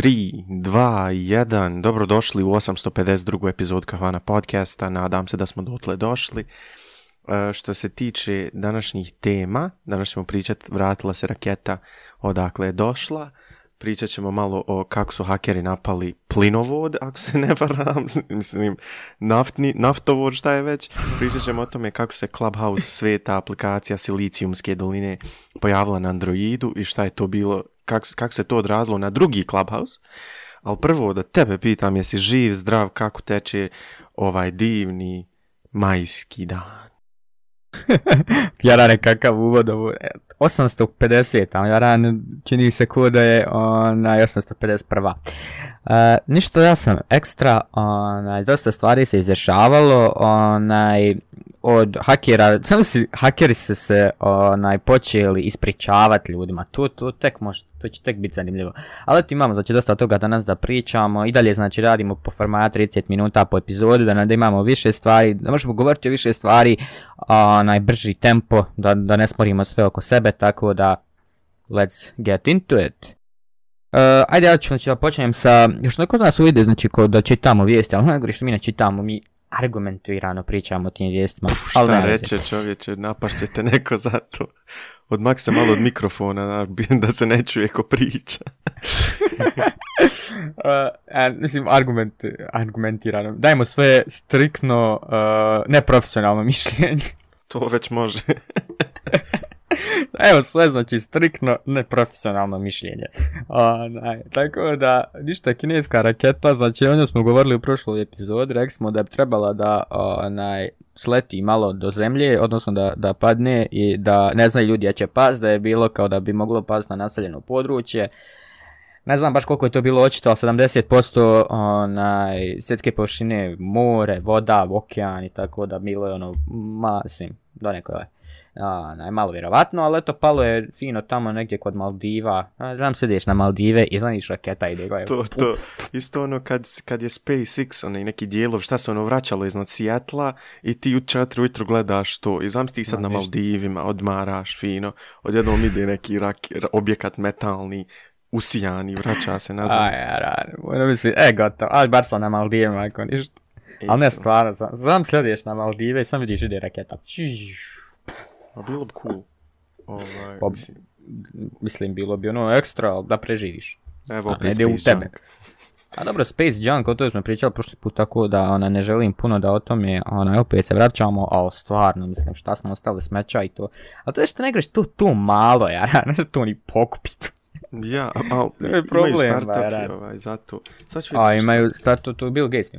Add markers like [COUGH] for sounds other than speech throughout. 3, 2, 1, došli u 852. epizod Kahvana podcasta, nadam se da smo dotle došli. E, što se tiče današnjih tema, danas ćemo pričati, vratila se raketa odakle je došla, pričat ćemo malo o kako su hakeri napali plinovod, ako se ne varam, [LAUGHS] mislim, naftni, naftovod, šta je već. Pričat ćemo o tome kako se Clubhouse sveta, aplikacija Silicijumske doline pojavila na Androidu i šta je to bilo kako kak se to odrazilo na drugi Clubhouse, ali prvo da tebe pitam jesi živ, zdrav, kako teče ovaj divni majski dan. [LAUGHS] Jarane, kakav uvod ovo. E, 850, ali rane čini se ko da je onaj 851. E, ništa, ja sam ekstra, onaj, dosta stvari se izrešavalo onaj, od hakera, samo [LAUGHS] si, hakeri su se onaj, počeli ispričavati ljudima, tu, tek može, to će tek biti zanimljivo. Ali ti imamo, znači, dosta toga danas da pričamo, i dalje, znači, radimo po formatu 30 minuta po epizodu, da, da imamo više stvari, da možemo govoriti o više stvari, onaj, brži tempo, da, da ne smorimo sve oko sebe, tako da, let's get into it. Uh, ajde ja ću, znači da počnem sa, još neko zna nas uvide, znači ko da čitamo vijesti, ali najgore što mi ne čitamo, mi argumentirano pričamo o tim vijestima. Puh, šta reće čovjek čovječe, napašćete neko za to. Odmak malo od mikrofona, da se ne čuje ko priča. uh, [LAUGHS] mislim, argument, argumentirano. Dajmo sve strikno eh, neprofesionalno mišljenje. To već može. [LAUGHS] [LAUGHS] Evo sve znači strikno neprofesionalno mišljenje. tako da, ništa kineska raketa, znači o njoj smo govorili u prošloj epizodi, rekli smo da bi trebala da onaj, sleti malo do zemlje, odnosno da, da padne i da ne znaju ljudi ja će pas, da je bilo kao da bi moglo pas na naseljeno područje. Ne znam baš koliko je to bilo očito, ali 70% onaj, svjetske površine, more, voda, okean i tako da bilo je ono, masim, do ovaj. ono, je najmalo vjerovatno, ali eto, palo je fino tamo negdje kod Maldiva. znam se ideš na Maldive i znam raketa ide je To, to. Isto ono kad, kad je SpaceX, onaj neki dijelov, šta se ono vraćalo iznad Sijetla i ti u četiri ujutru gledaš to i znam ti sad na Maldivima, odmaraš fino, odjednom ide neki rak, objekat metalni, usijani, vraća se nazad. Aj, aj, aj, mislim, e, gotovo, ali bar aj, na Maldivima aj, ništa. E, Ali ne stvarno, znam sljediš na Maldive i sam vidiš ide raketa. A pa bilo bi cool. Ovaj, pa, mislim. mislim, bilo bi ono ekstra, da preživiš. Evo opet u tebe. A dobro, Space Junk, o toj smo pričali prošli put, tako da ona, ne želim puno da o tome, ona, opet se vraćamo, a stvarno, mislim, šta smo ostali smeća i to. Ali to je što ne greš, to, malo, ja, [LAUGHS] nešto to ni pokupiti. Ja, a, a je e, problem, imaju startup, ovaj, zato. Sad ću a, imaju startup, to je Bill Gates.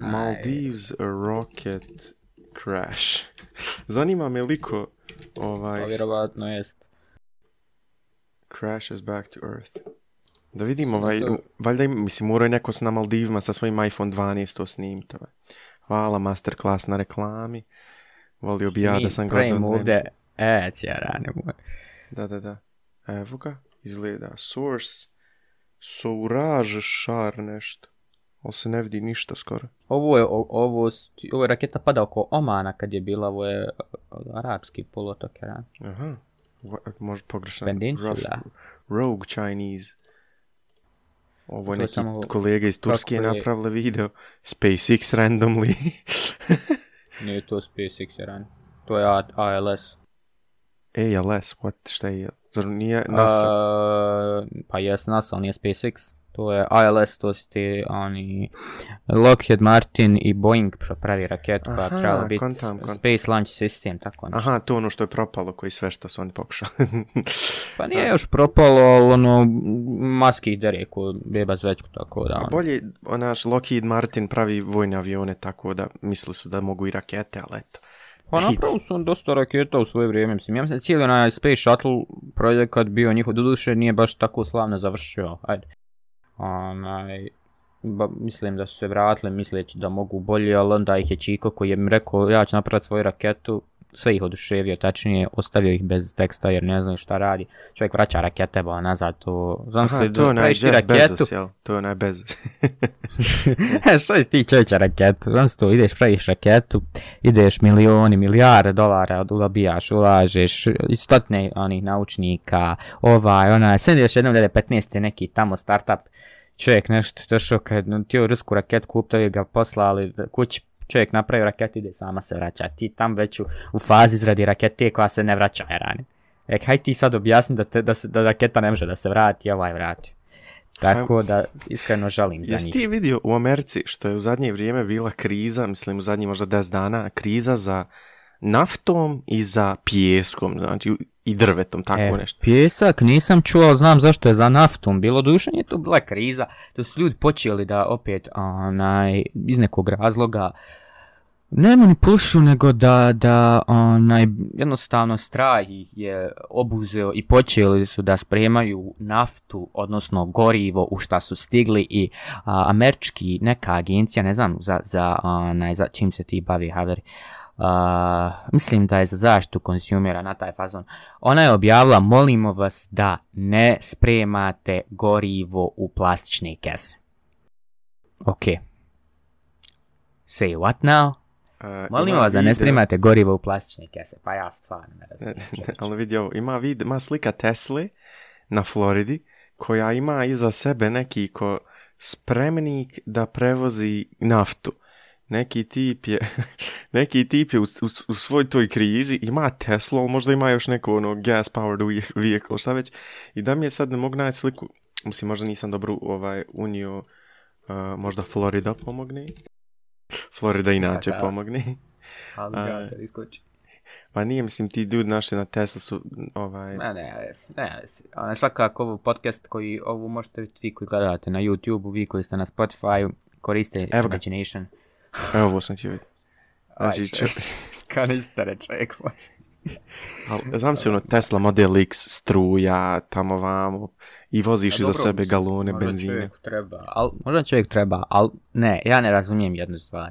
Maldives Rocket Crash. [LAUGHS] Zanima me liko ovaj... Pa vjerovatno jest. Crashes back to Earth. Da vidim ovaj, to... valjda im, mislim, mora je neko na Maldivima sa svojim iPhone 12 to snimiti. Ovaj. Hvala, masterclass na reklami. Volio bi ja da sam gledao. Mi ovdje, e, cjera, ne Da, da, da. Evo ga, izgleda source, sourage šar nešto. Ali se ne vidi ništa skoro. Ovo je, ovo, ovo je raketa pada oko Omana kad je bila, ovo je arapski polotok, Aha, možda pogrešno. Rogue Chinese. Ovo je neki kolega iz Turske je napravila video. SpaceX randomly. [LAUGHS] Nije to SpaceX, ran. To je ALS. ALS, what, šta je Zar nije NASA? A, pa jes NASA, ali nije SpaceX. To je ILS, to su ti oni Lockheed Martin i Boeing što pravi raketu koja trebala biti Space Launch System, tako nešto. Aha, to ono što je propalo, koji sve što su oni pokušali. [LAUGHS] pa nije još propalo, ali ono, maski ih reku, beba zvečku, tako da. A ono. bolje, onaš, Lockheed Martin pravi vojne avione, tako da misli su da mogu i rakete, ali eto. Pa napravo su on dosta raketa u svoje vrijeme, mislim, ja mislim cijeli onaj Space Shuttle projekat bio njihov, doduše nije baš tako slavno završio, ajde. Onaj, mislim da su se vratili misleći da mogu bolje, ali onda ih je Čiko koji je rekao ja ću napraviti svoju raketu, sve ih oduševio, tačnije ostavio ih bez teksta jer ne znaju šta radi. Čovjek vraća rakete ba nazad, to... Znam se, to je onaj raketu. Bezos, jel? To je onaj Bezos. [LAUGHS] E, što je ti čovječa raketu? Znam se ideš, praviš raketu, ideš milioni, milijarde dolara, ulobijaš, ulažeš, stotne onih naučnika, ovaj, onaj, sve još jednom 15. neki tamo startup, čovjek nešto došao kad no, raket rusku raketu kupio ga poslali kući čovjek napravi raketu ide sama se vraća, ti tam već u, fazi izradi rakete koja se ne vraća e, rani. Rek, haj ti sad objasni da, te, da, se, da raketa ne može da se vrati, ovaj vrati. Tako da iskreno žalim za njih. Jesi ti vidio u Americi što je u zadnje vrijeme bila kriza, mislim u zadnjih možda 10 dana, kriza za naftom i za pijeskom, znači i drvetom, tako e, nešto. Pjesak nisam čuo, znam zašto je za naftom bilo, duše nije to bila kriza, to su ljudi počeli da opet onaj, iz nekog razloga ne manipulišu, nego da, da onaj, jednostavno strah je obuzeo i počeli su da spremaju naftu, odnosno gorivo u šta su stigli i američki neka agencija, ne znam za, za, onaj, za čim se ti bavi Uh, mislim da je za zaštitu konsumira na taj fazon, ona je objavila molimo vas da ne spremate gorivo u plastične kese. Ok. Say what now? Uh, vas da ne spremate gorivo u plastične kese, pa ja stvarno ne [LAUGHS] razumijem. Ali vidi ovo, ima, vid, ima slika Tesli na Floridi koja ima iza sebe neki ko spremnik da prevozi naftu. Neki tip je, [LAUGHS] neki tip je u, u, svoj toj krizi, ima Tesla, možda ima još neko ono gas powered vehicle, šta već. I da mi je sad ne mogu naći sliku, mislim možda nisam dobro ovaj, unio, e, možda Florida pomogne. Florida inače Saka, pomogni. Aligator iskoči. Pa nije, mislim, ti ljudi naši na Tesla su, ovaj... Ne, ne, ne, ne, svakako ovo podcast koji, ovu možete vidjeti vi koji gledate na YouTube, vi koji ste na Spotify, koriste Evo ga. Imagination. [LAUGHS] Evo, ovo sam ti vidio. Znači, Kanistare čovjek vas? znam se ono Tesla Model X, struja, tamo vamo, i voziš iza sebe galone, benzina. Možda benzine. treba, možda čovjek treba, ali ne, ja ne razumijem jednu stvar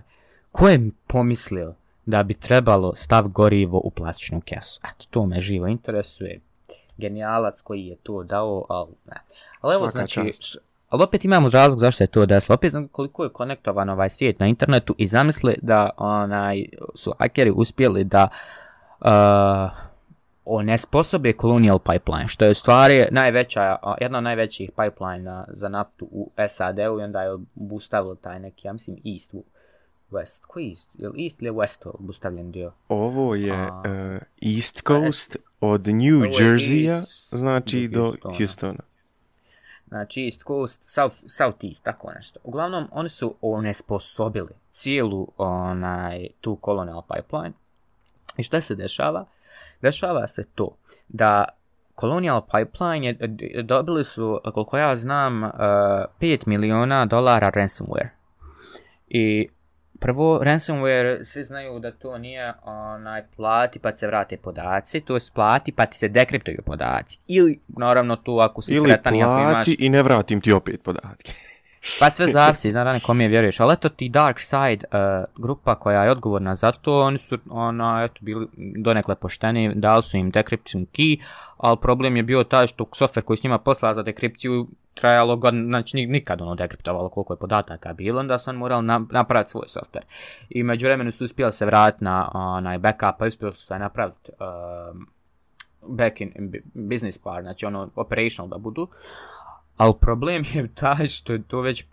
ko je pomislio da bi trebalo stav gorivo u plastičnu kesu? Eto, to me živo interesuje. Genijalac koji je to dao, ali ne. Ali evo, znači, ali opet imamo razlog zašto je to desilo. Opet znam koliko je konektovan ovaj svijet na internetu i zamisli da onaj, su hakeri uspjeli da uh, onesposobe Colonial Pipeline, što je u stvari najveća, jedna od najvećih pipeline za naftu u SAD-u i onda je obustavilo taj neki, ja mislim, Eastwood West, koji East? Je li East ili West obustavljen dio? Ovo je e, East pa Coast od New Jersey-a, znači do Houstona. Houstona. Znači East Coast, South, South East, tako nešto. Uglavnom, oni su onesposobili cijelu onaj, tu Colonial Pipeline. I šta se dešava? Dešava se to da Colonial Pipeline je, dobili su, koliko ja znam, 5 e, miliona dolara ransomware. I Prvo, ransomware, svi znaju da to nije onaj plati pa se vrate podaci, to je plati pa ti se dekriptuju podaci. Ili, naravno, tu ako si Ili sretan, ako imaš... i ne vratim ti opet podatke. [LAUGHS] pa sve [LAUGHS] zavisi, naravno, kom je vjeruješ. Ali eto ti Dark Side e, grupa koja je odgovorna za to, oni su ona, eto, bili donekle pošteni, dali su im decryption key, ali problem je bio taj što software koji s njima posla za dekripciju trajalo god, znači nikad ono dekriptovalo koliko je podataka bilo, onda sam oni morali napraviti svoj software. I među vremenu su uspjeli se vratiti na onaj backup, pa uspjeli su se napraviti um, back in business part, znači ono operational da budu. Ali problem je taj što je to već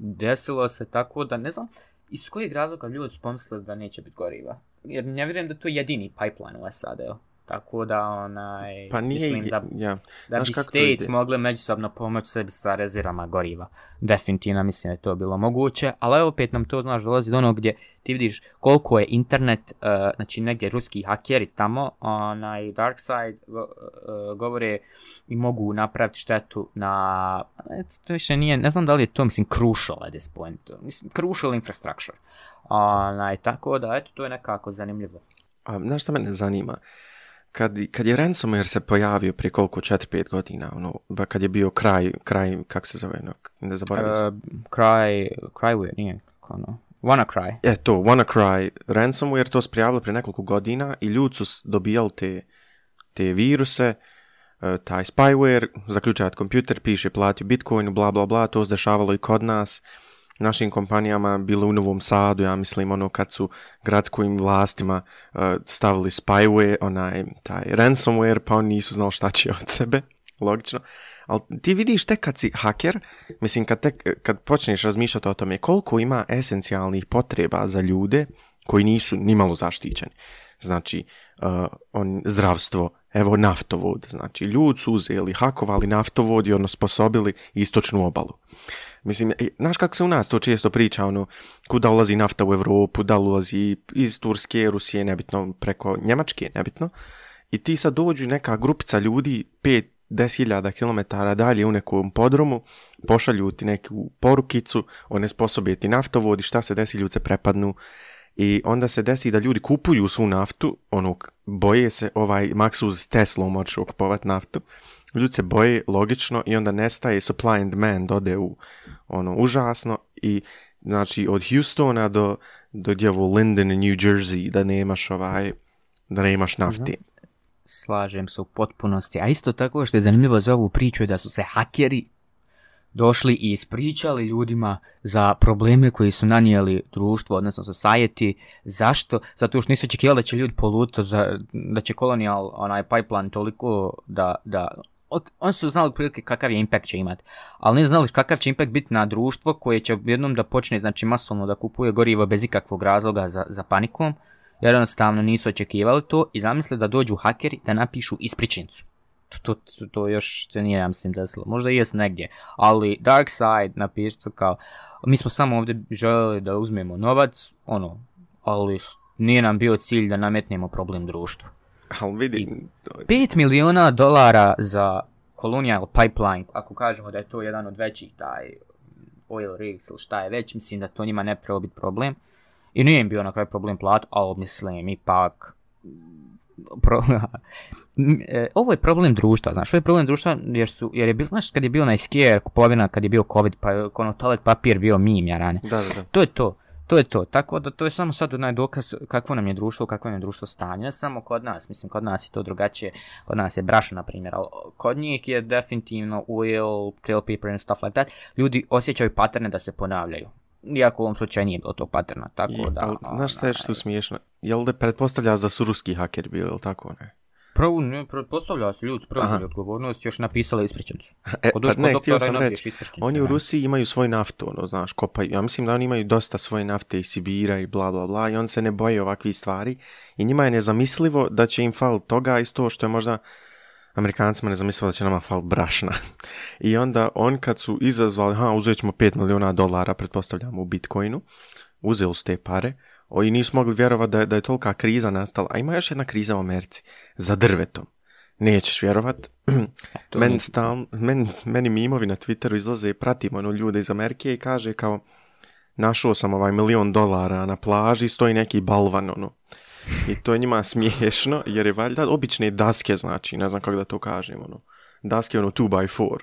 desilo se tako da ne znam iz kojeg razloga ljudi su pomislili da neće biti goriva. Jer ne vjerujem da to je jedini pipeline u SAD-u. Tako da, onaj, pa mislim da, ja. da bi States mogle međusobno pomoći sebi sa rezervama goriva. Definitivno mislim da je to bilo moguće, ali opet nam to, znaš, dolazi do onog gdje ti vidiš koliko je internet, uh, znači negdje ruski hakeri tamo, onaj, dark side uh, govore i mogu napraviti štetu na, to više nije, ne znam da li je to, mislim, crucial at this point, mislim, crucial infrastructure. Onaj, tako da, eto, to je nekako zanimljivo. A, znaš što mene zanima? kad, kad je ransomware se pojavio prije koliko, 4-5 godina, ono, kad je bio kraj, kraj, kak se zove, no, ne zaboravim se. Uh, kraj, krajware, nije, ono, WannaCry. E to, WannaCry, ransomware to sprijavilo prije nekoliko godina i ljudi su dobijali te, te viruse, uh, taj spyware, zaključajat kompjuter, piše plati u Bitcoinu, bla bla bla, to se dešavalo i kod nas našim kompanijama bilo u Novom Sadu, ja mislim ono kad su gradskim vlastima e, stavili spyware, onaj taj ransomware, pa oni nisu znali šta će od sebe, [LAUGHS] logično. Ali ti vidiš tek kad si haker, mislim kad, tek, kad počneš razmišljati o tome koliko ima esencijalnih potreba za ljude koji nisu nimalo zaštićeni. Znači, e, on, zdravstvo, evo naftovod. Znači, ljud su uzeli, hakovali naftovod i ono sposobili istočnu obalu. Mislim, e, znaš kako se u nas to često priča, ono, kuda ulazi nafta u Europu, da ulazi iz Turske, Rusije, nebitno, preko Njemačke, nebitno. I ti sad dođu neka grupica ljudi, 5-10.000 km dalje u nekom podromu, pošalju ti neku porukicu, one sposobe naftovod i šta se desi, ljudi se prepadnu i onda se desi da ljudi kupuju svu naftu, ono, boje se ovaj Maxus Tesla moću kupovat naftu, ljudi se boje logično i onda nestaje supply and demand, ode u ono užasno i znači od Houstona do, do u Linden, New Jersey, da nemaš ovaj, da nemaš mhm. nafti. Slažem se u potpunosti, a isto tako što je zanimljivo za ovu priču je da su se hakeri došli i ispričali ljudima za probleme koji su nanijeli društvo, odnosno society. Zašto? Zato što nisu očekivali da će ljudi poluto, da će kolonijal onaj pipeline toliko da, da oni su znali prilike kakav je impact će imati, ali ne znali kakav će impact biti na društvo koje će jednom da počne znači masovno da kupuje gorivo bez ikakvog razloga za, za panikom, jer jednostavno nisu očekivali to i zamislili da dođu hakeri da napišu ispričnicu to, to, još se nije, ja mislim, desilo. Možda jest negdje, ali Dark Side to kao, mi smo samo ovdje željeli da uzmemo novac, ono, ali nije nam bio cilj da nametnemo problem društvu. Ali vidi... 5 miliona dolara za Colonial Pipeline, ako kažemo da je to jedan od većih taj oil rigs ili šta je već, mislim da to njima ne treba biti problem. I nije im bio na kraj problem plat, ali mislim ipak Pro, [LAUGHS] e, ovo je problem društva, znaš, ovo je problem društva jer, su, jer je bilo, znaš, kad je bio onaj scare kupovina, kad je bio covid, pa je ono, toalet papir bio mim, ja rane. To je to. To je to, tako da to je samo sad onaj dokaz kakvo nam je društvo, kakvo nam je društvo stanje, samo kod nas, mislim kod nas je to drugačije, kod nas je brašno na primjer, ali kod njih je definitivno oil, trail paper and stuff like that, ljudi osjećaju paterne da se ponavljaju, iako u ovom slučaju nije bilo tog paterna, tako da... Ali, ona, znaš šta je što smiješno? Jel da pretpostavlja da su ruski haker bili, jel tako ne? Prvo, ne, se ljudi odgovornost, još napisala ispričancu. E, pa ne, htio sam reći, oni u Rusiji imaju svoju naftu, ono, znaš, kopaju. Ja mislim da oni imaju dosta svoje nafte i Sibira i bla, bla, bla, i on se ne boje ovakvih stvari. I njima je nezamislivo da će im fal toga isto što je možda Amerikancima zamislio da će nama fal brašna. I onda on kad su izazvali, ha, uzet ćemo 5 milijuna dolara, pretpostavljamo, u Bitcoinu, uzeli su te pare, oni nisu mogli vjerovati da je, da tolika kriza nastala. A ima još jedna kriza u Americi, za drvetom. Nećeš vjerovati. meni, stal, meni mimovi na Twitteru izlaze i pratim ono ljude iz Amerike i kaže kao, našao sam ovaj milion dolara na plaži, stoji neki balvan, ono. I to je njima smiješno, jer je valjda obične daske, znači, ne znam kako da to kažem, ono. Daske, ono, 2 x 4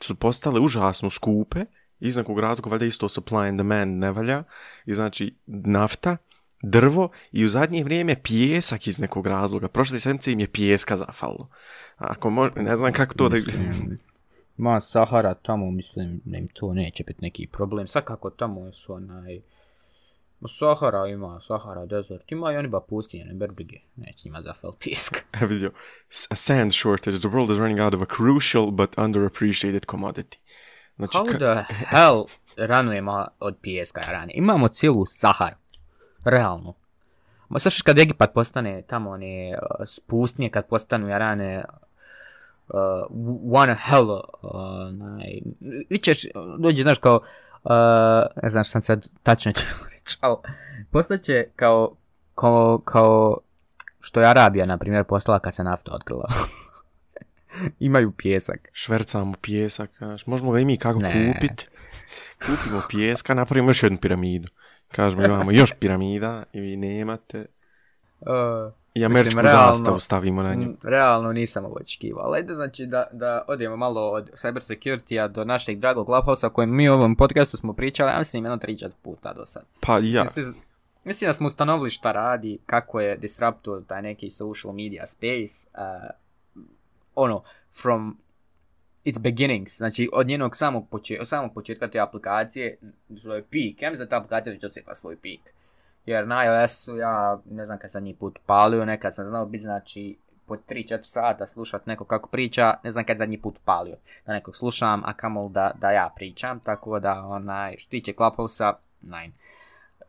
su postale užasno skupe, iz nekog razloga valjda isto supply and demand ne valja, i znači nafta, drvo i u zadnje vrijeme pijesak iz nekog razloga. Prošle sedmice im je pijeska zafalo. Ako može, ne znam kako to da... Ma, Sahara tamo, mislim, to neće biti neki problem. Svakako tamo su onaj Ma Sahara ima, Sahara desert ima i oni pustinje, ne brige, neće ima za fel pijeska. [LAUGHS] Evo vidio, a sand shortage, the world is running out of a crucial but underappreciated commodity. Znači, How the [LAUGHS] hell ranujemo od pijeska rane? Imamo cijelu Saharu, realno. Ma kad Egipat postane tamo one uh, spustnije, kad postanu rane, uh, one hell, uh, naj... Ićeš, dođe, znaš, kao, uh, ne znam šta sam sad tačno ću Čao. Postaće kao, kao, kao što je Arabija, na primjer, postala kad se nafta otkrila. [LAUGHS] Imaju pjesak. Švercamo pjesak, kaž. Možemo ga i mi kako kupiti, Kupimo pjeska, napravimo još jednu piramidu. Kažemo imamo još piramida i vi nemate. Uh, i američku Mislim, realno, zastavu stavimo na nju. Realno nisam ovo očekivao. Ali da znači da, da odemo malo od cyber security do našeg dragog laposa a kojem mi u ovom podcastu smo pričali, ja mislim jedno 3 puta do sad. Pa ja. Mislim, da smo ustanovili šta radi, kako je disruptor taj neki social media space, uh, ono, from its beginnings, znači od njenog samog, početka, samog početka te aplikacije, svoj peak, ja mislim da ta aplikacija već svoj peak jer na iOS-u ja ne znam kad sam njih put palio, nekad sam znao bi znači po 3-4 sata slušat neko kako priča, ne znam kad zadnji put palio. Da nekog slušam, a kamol da, da ja pričam, tako da onaj, što tiče Clubhouse-a,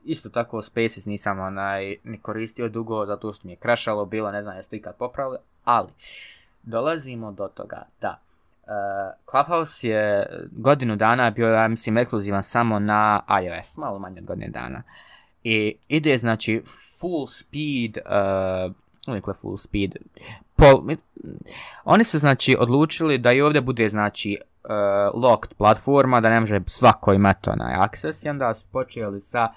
Isto tako Spaces nisam onaj, ne koristio dugo zato što mi je krašalo, bilo, ne znam jeste ikad popravili, ali dolazimo do toga da uh, Clubhouse je godinu dana bio, ja mislim, ekskluzivan samo na iOS, malo manje od godine dana. I ide, znači, full speed, uh, uvijek full speed, oni su, znači, odlučili da i ovdje bude, znači, uh, locked platforma, da ne može svako imati onaj access i onda su počeli sa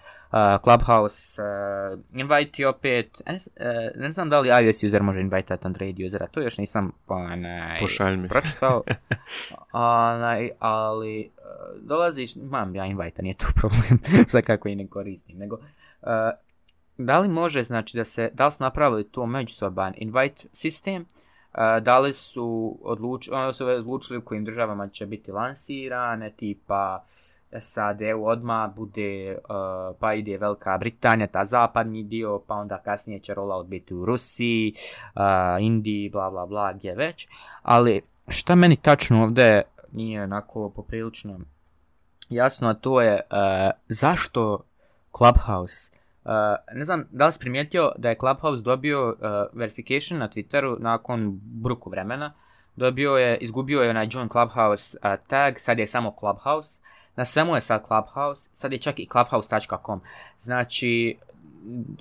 Clubhouse uh, e, invite opet, ne, e, ne znam da li iOS user može invite Android usera, to još nisam onaj, pročitao, [LAUGHS] ali uh, dolaziš, mam ja invite nije to [LAUGHS] problem, kako i ne koristim, nego da li može, znači da se, da li su napravili to međusoban invite sistem, da li su, odlučili ono su odlučili u kojim državama će biti lansirane, tipa uh, SAD-u odmah, bude, uh, pa ide Velika Britanija, ta zapadni dio, pa onda kasnije će rollout biti u Rusiji, uh, Indiji, bla bla bla, gdje već. Ali šta meni tačno ovdje nije onako poprilično jasno, a to je uh, zašto Clubhouse ne znam da li si primijetio da je Clubhouse dobio uh, verification na Twitteru nakon bruku vremena. Dobio je, izgubio je onaj John Clubhouse tag, sad je samo Clubhouse. Na svemu je sad Clubhouse, sad je čak i clubhouse.com. Znači,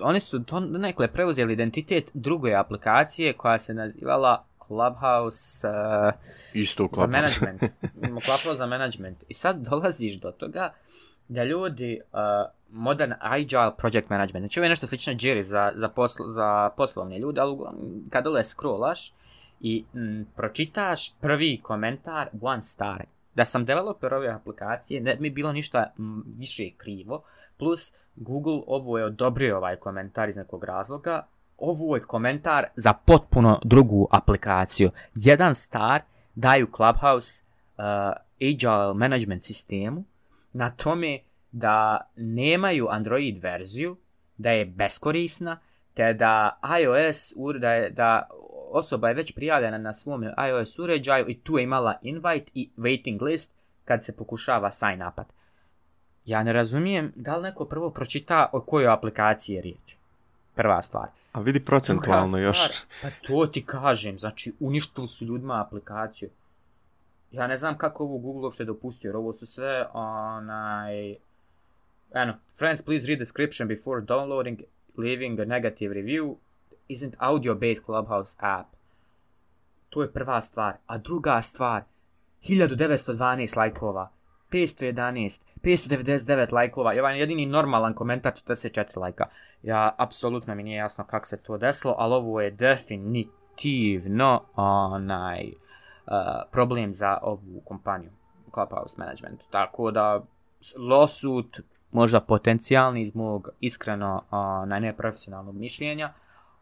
oni su to nekle preuzeli identitet druge aplikacije koja se nazivala Clubhouse, e, Isto Clubhouse. za management. [LAUGHS] Clubhouse za management. I sad dolaziš do toga da ljudi e, modern agile project management. Znači ovo je nešto slično Jiri za, za, za poslovne ljude, ali kad dole scrollaš i mm, pročitaš prvi komentar one star da sam developer ove aplikacije, ne bi bilo ništa više krivo, plus Google ovo je odobrio ovaj komentar iz nekog razloga, ovo je komentar za potpuno drugu aplikaciju. Jedan star daju Clubhouse eh, Agile Management sistemu na tome da nemaju Android verziju, da je beskorisna, te da iOS, da, je, da osoba je već prijavljena na svom iOS uređaju i tu je imala invite i waiting list kad se pokušava sign upat. Ja ne razumijem da li neko prvo pročita o kojoj aplikaciji je riječ. Prva stvar. A vidi procentualno još. Pa to ti kažem, znači uništili su ljudima aplikaciju. Ja ne znam kako ovo Google uopšte dopustio, jer ovo su sve onaj... Eno, friends please read description before downloading, leaving a negative review, isn't audio-based Clubhouse app. To je prva stvar. A druga stvar, 1912 lajkova, 511, 599 lajkova i ovaj jedini normalan komentar 44 lajka. Ja, apsolutno mi nije jasno kako se to desilo, ali ovo je definitivno onaj uh, problem za ovu kompaniju Clubhouse Management. Tako da, losut, možda potencijalni iz mog iskreno uh, najneprofesionalnog neprofesionalnog mišljenja,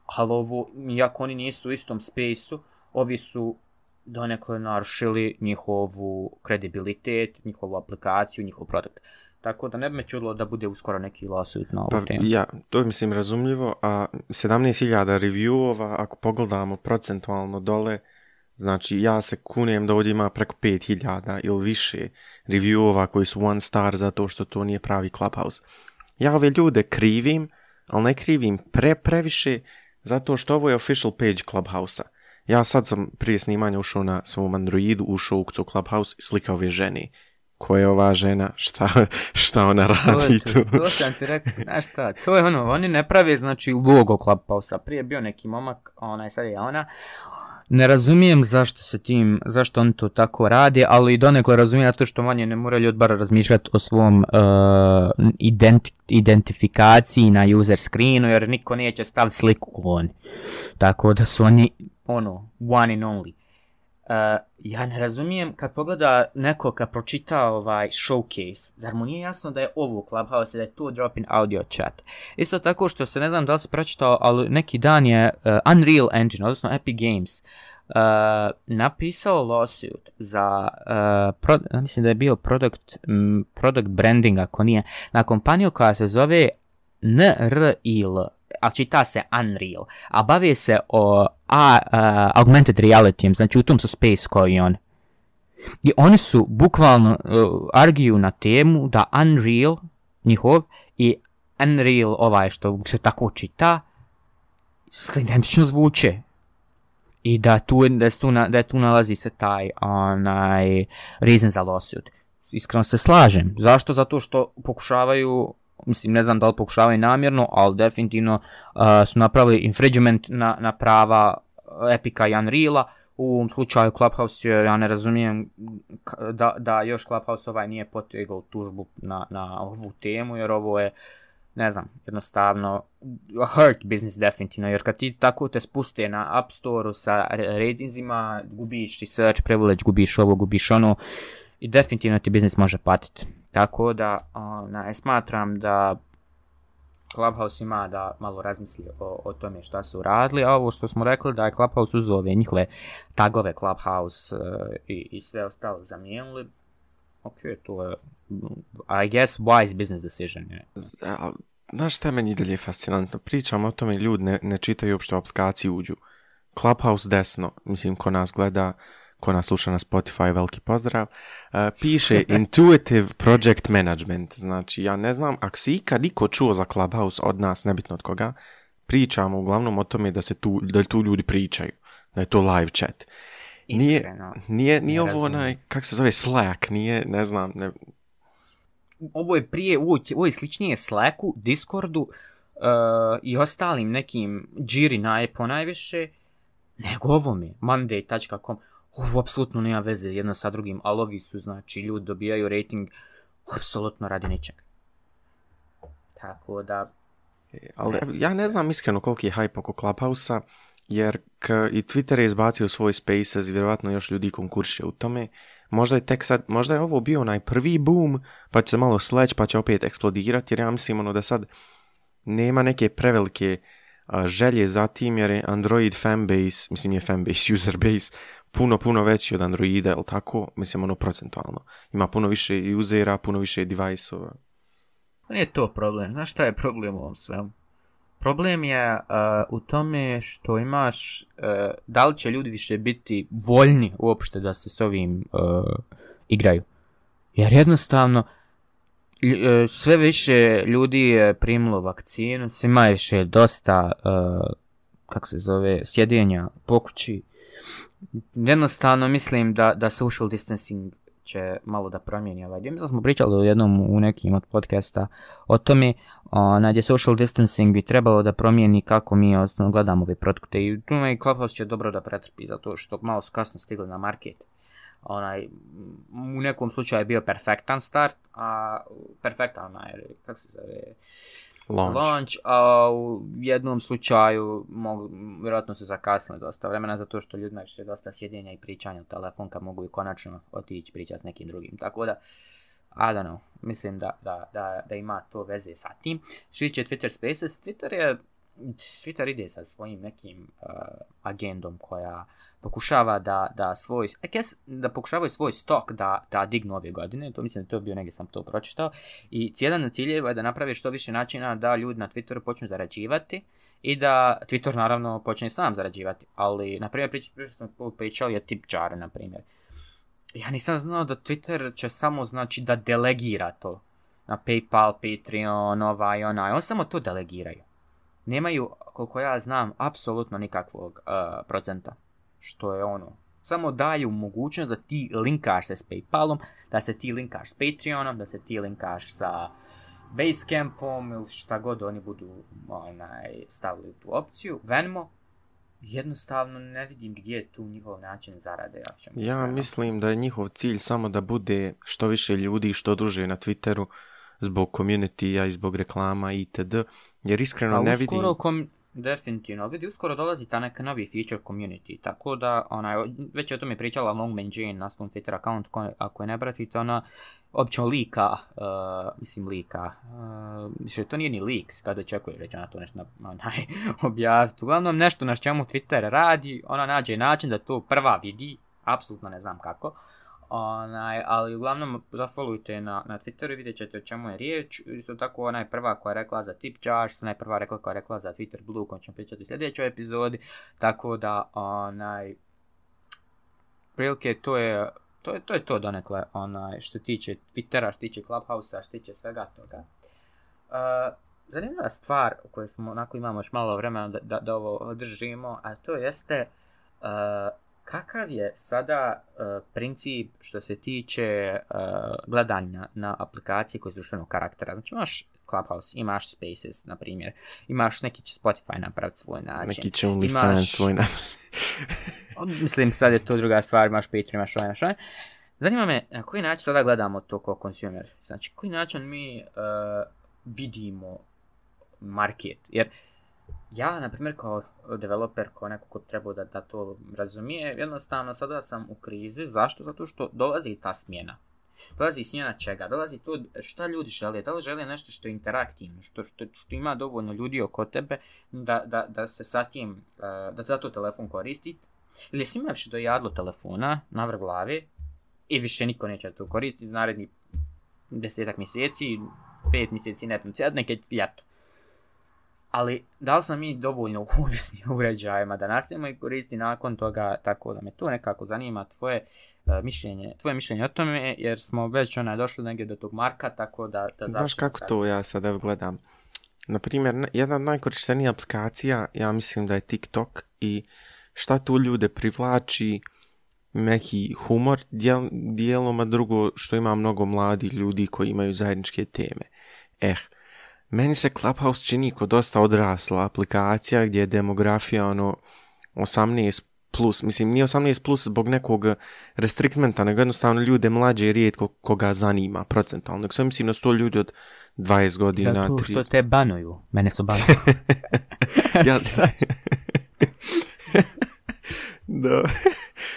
ali ovo, iako oni nisu u istom spaceu, ovi su donekle narušili njihovu kredibilitet, njihovu aplikaciju, njihov produkt. Tako da ne bi me čudilo da bude uskoro neki lawsuit na ovu pa, temu. Ja, to je mislim razumljivo, a 17.000 reviewova, ako pogledamo procentualno dole, znači ja se kunem da ovdje ima preko 5.000 ili više reviewova koji su one star zato što to nije pravi Clubhouse. Ja ove ljude krivim, ali ne krivim pre previše, zato što ovo je official page Clubhouse-a. Ja sad sam prije snimanja ušao na svom Androidu, ušao u Clubhouse i slikao je ženi. Ko je ova žena? Šta, [LAUGHS] šta ona radi to, tu? To sam ti rekao, znaš šta, to je ono, oni ne pravi, znači logo Clubhouse-a. Prije je bio neki momak, onaj sad je ona, ne razumijem zašto se tim, zašto on to tako radi, ali i donekle razumijem to što manje ne moraju od bara razmišljati o svom e, identifikaciji na user screenu, jer niko neće staviti sliku on. Tako da su oni, ono, one and only. Eh, ja ne razumijem kad pogleda neko kad pročita ovaj showcase, zar mu nije jasno da je ovo Clubhouse, da je to drop-in audio chat. Isto tako što se ne znam da li si pročitao, ali neki dan je eh, Unreal Engine, odnosno Epic Games, Uh, napisao lawsuit za, mislim da je bio product, m, product branding ako nije, na kompaniju koja se zove NRIL, a čita se Unreal, a bave se o a, augmented reality, znači u tom su space koji on. I oni su bukvalno uh, eh, argiju na temu da Unreal njihov i Unreal ovaj što se tako čita identično zvuče. I da tu, da tu, na, da tu nalazi se taj onaj reason za lawsuit. Iskreno se slažem. Zašto? Zato što pokušavaju mislim ne znam da li pokušavaju namjerno, ali definitivno uh, su napravili infringement na, na prava uh, epika i Unreala, u ovom slučaju Clubhouse ja ne razumijem da, da još Clubhouse ovaj nije potegao tužbu na, na ovu temu, jer ovo je, ne znam, jednostavno hurt business definitivno, jer kad ti tako te spuste na App Store-u sa ratingzima, gubiš ti search privilege, gubiš ovo, gubiš ono, i definitivno ti biznis može patiti. Tako da, ona, e, smatram da Clubhouse ima da malo razmisli o, tome šta su radili, a ovo što smo rekli da je Clubhouse uz ove njihove tagove Clubhouse e, i, i sve ostalo zamijenili, ok, to je, mm, I guess, wise business decision. naš Znaš šta je meni dalje fascinantno? Pričamo o tome, ljudi ne, ne čitaju uopšte aplikaciju uđu. Clubhouse desno, mislim, ko nas gleda, ko nas sluša na Spotify, veliki pozdrav, e, piše [LAUGHS] Intuitive Project Management. Znači, ja ne znam, ako si ikad iko čuo za Clubhouse od nas, nebitno od koga, pričamo uglavnom o tome da se tu, da tu ljudi pričaju, da je to live chat. Nije, nije, nije ovo onaj, kak se zove, Slack, nije, ne znam, ne... Ovo je prije, ovo, je sličnije Slacku, Discordu e, i ostalim nekim, Jiri na najviše, nego ovome, monday.com ovo apsolutno nema veze jedno sa drugim, ali su, znači, ljudi dobijaju rating apsolutno radi ničeg. Tako da... E, ali ja ne znam iskreno koliki je hype oko Clubhouse-a, jer k, i Twitter je izbacio svoj Spaces, vjerojatno još ljudi konkurše u tome. Možda je tek sad, možda je ovo bio onaj prvi boom, pa će se malo sleć, pa će opet eksplodirati, jer ja mislim ono da sad nema neke prevelike želje za tim, jer je Android fanbase, mislim je fanbase, [LAUGHS] userbase, puno, puno veći od Androida, jel tako? Mislim, ono, procentualno. Ima puno više i uzera, puno više device-ova. Pa nije to problem. Znaš šta je problem u ovom svemu? Problem je uh, u tome što imaš, uh, da li će ljudi više biti voljni uopšte da se s ovim uh, igraju. Jer jednostavno, sve više ljudi je primilo vakcinu, svima je više dosta, kak se zove, sjedenja po kući, jednostavno mislim da, da social distancing će malo da promijeni ovaj dio. Mislim smo pričali u jednom u nekim od podcasta o tome na gdje social distancing bi trebalo da promijeni kako mi osnovno gledamo ove produkte i tu me i će dobro da pretrpi zato što malo su kasno stigli na market. Onaj, u nekom slučaju je bio perfektan start, a perfektan onaj, kako se zove, launch. a u jednom slučaju mogu, vjerojatno su zakasnili dosta vremena zato što ljudima je dosta sjedinja i pričanja u telefon mogu i konačno otići pričati s nekim drugim. Tako da, I don't know, mislim da, da, da, ima to veze sa tim. Šiće Twitter Spaces, Twitter je Twitter ide sa svojim nekim uh, agendom koja pokušava da, da svoj, da pokušavaju svoj stok da, da dignu ove godine, to mislim da to bio negdje sam to pročitao, i cijedan na ciljeva je da naprave što više načina da ljudi na Twitteru počnu zarađivati, i da Twitter naravno počne sam zarađivati, ali na primjer priča priča sam pričao je na primjer. Ja nisam znao da Twitter će samo znači da delegira to na PayPal, Patreon, ovaj, onaj, on samo to delegiraju. Nemaju, koliko ja znam, apsolutno nikakvog eh, procenta što je ono, samo daju mogućnost da ti linkaš se s Paypalom, da se ti linkaš s Patreonom, da se ti linkaš sa Basecampom ili šta god oni budu onaj, stavili tu opciju, Venmo, jednostavno ne vidim gdje je tu njihov način zarade. Ja, mislim da je njihov cilj samo da bude što više ljudi što duže na Twitteru zbog community i zbog reklama itd. Jer iskreno ne vidim... Definitivno, vidi, uskoro dolazi ta neka novi feature community, tako da, onaj, već je o tome pričala Longman Jane na svom Twitter account, ako je ne pratite, ona, obično lika, uh, mislim lika, uh, to nije ni leaks, kada očekuje reći ona to nešto na, [LAUGHS] objaviti, uglavnom nešto na čemu Twitter radi, ona nađe način da to prva vidi, apsolutno ne znam kako, Onaj, ali uglavnom zafolujte na, na Twitteru i vidjet ćete o čemu je riječ. Isto tako ona je prva koja je rekla za Tip Charge, ona je prva rekla koja je rekla za Twitter Blue, kojem ćemo pričati u sljedećoj epizodi. Tako da, onaj, prilike to je to je to, je to donekle onaj, što tiče Twittera, što tiče Clubhouse-a, što tiče svega toga. Uh, zanimljiva stvar u kojoj smo, onako imamo još malo vremena da, da, ovo održimo, a to jeste e, Kakav je sada e, princip što se tiče e, gledanja na aplikacije koje su društvenog karaktera? Znači imaš Clubhouse, imaš Spaces, na primjer, imaš neki će Spotify napraviti svoj način. Neki će OnlyFans imaš... svoj [LAUGHS] Mislim, sad je to druga stvar, imaš Patreon, imaš ovaj, imaš ovaj. Zanima me, na koji način sada gledamo to kao konsumer? Znači, koji način mi e, vidimo market? Jer ja, na primjer, kao developer, kao neko ko treba da, da to razumije, jednostavno sada sam u krizi. Zašto? Zato što dolazi ta smjena. Dolazi smjena čega? Dolazi to šta ljudi žele. Da li žele nešto što je interaktivno, što, što, što ima dovoljno ljudi oko tebe da, da, da se sa tim, e, da to telefon koristi. Ili si imaš jadlo telefona na vrh glave i više niko neće to koristiti naredni desetak mjeseci, pet mjeseci, ne znam, neke ljeto ali da li smo mi dovoljno u [LAUGHS] uređajima da nastavimo i koristiti nakon toga, tako da me to nekako zanima tvoje e, mišljenje, tvoje mišljenje o tome, jer smo već ona došli negdje do tog marka, tako da... da Znaš kako to ja sad evo gledam? Naprimjer, jedna od najkorištenijih aplikacija, ja mislim da je TikTok i šta tu ljude privlači, neki humor dijel, drugo što ima mnogo mladi ljudi koji imaju zajedničke teme. Eh, meni se Clubhouse čini kod dosta odrasla aplikacija gdje je demografija ono 18 plus, mislim nije 18 plus zbog nekog restriktmenta, nego jednostavno ljude mlađe i rijetko koga zanima procentalno, nego sve mislim na 100 ljudi od 20 godina. Zato što te banuju, mene su banuju. [LAUGHS] ja, [LAUGHS] Do,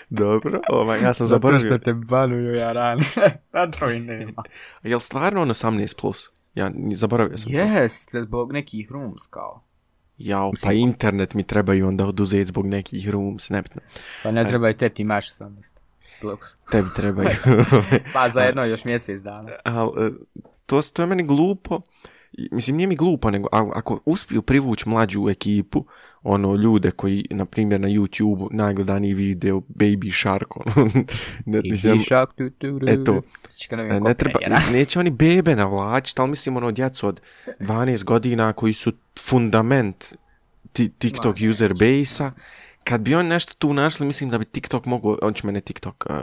dobro, ovaj, ja sam zaboravio. Zato što te banuju, ja ran. [LAUGHS] Zato i nema. Jel stvarno on 18 plus? Ja zaboravio sam yes, to. zbog nekih rooms kao. Jao, pa internet mi trebaju onda oduzeti zbog nekih rooms, nebitno. Pa ne e. trebaju te ti maš sam Tebi trebaju. [LAUGHS] pa za jedno još mjesec dana. Al, e, to, to je meni glupo. Mislim, nije mi glupo, nego ako uspiju privući mlađu ekipu, ono ljude koji na primjer na YouTubeu najgledaniji video Baby Shark ono, [LAUGHS] ne, mislim, Shark tu, e, ne treba, neće oni bebe navlačiti ali mislim ono djecu od 12 godina koji su fundament TikTok user base kad bi oni nešto tu našli mislim da bi TikTok mogao on će mene TikTok uh,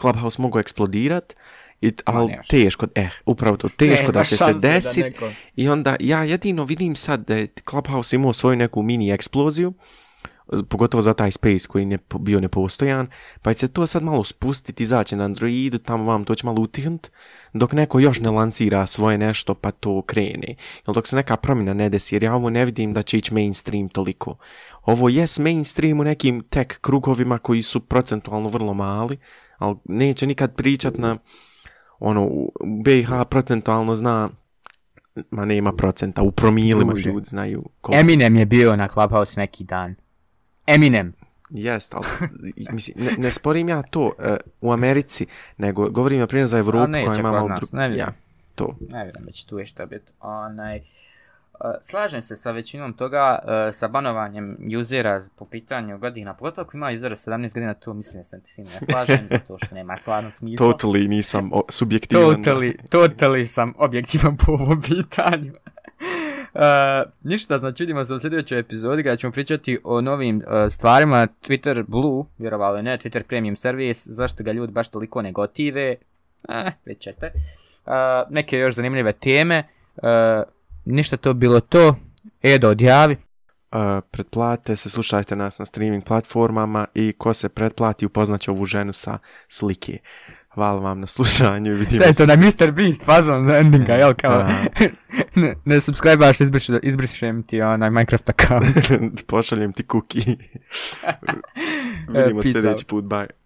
Clubhouse mogao eksplodirat i, ali teško, eh, upravo to, teško da će se desiti. I onda ja jedino vidim sad da je Clubhouse imao svoju neku mini eksploziju, pogotovo za taj space koji je bio nepostojan, pa će se to sad malo spustiti, izaći na Android, tamo vam to će malo utihnut, dok neko još ne lancira svoje nešto pa to krene. Jel dok se neka promjena ne desi, jer ja ovo ne vidim da će ići mainstream toliko. Ovo jest mainstream u nekim tech krugovima koji su procentualno vrlo mali, ali neće nikad pričat na ono, u BiH procentualno zna ma ima procenta, u promilima Druže. ljudi znaju Eminem je bio na Clubhouse neki dan. Eminem. Jest, ali mislim, ne, sporim ja to e, u Americi, nego govorim na primjer za Evropu koja ima malo Ne vidim. Ja, to. Ne vidim da će tu je šta biti. Onaj, E, slažem se sa većinom toga, e, sa banovanjem usera po pitanju godina, pogotovo ima usera 17 godina, to mislim da sam ti sin, ne slažem, [LAUGHS] to što nema stvarno smisla. Totally nisam subjektivan. Totally, totally sam objektivan po ovom pitanju. E, ništa, znači vidimo se u sljedećoj epizodi kada ćemo pričati o novim stvarima Twitter Blue, vjerovalo je ne, Twitter Premium Service, zašto ga ljudi baš toliko negotive, gotive, eh, već ćete. neke još zanimljive teme, Ništa to bilo to. Edo, odjavi. Uh, pretplate se, slušajte nas na streaming platformama i ko se pretplati upoznaće ovu ženu sa slike. Hvala vam na slušanju i vidimo se. to na Mr. Beast fazon endinga, e, jel kao? [LAUGHS] ne, ne subscribe-aš, izbrišem ti onaj Minecraft account. [LAUGHS] Pošaljem ti kuki. [LAUGHS] vidimo se sljedeći put, bye.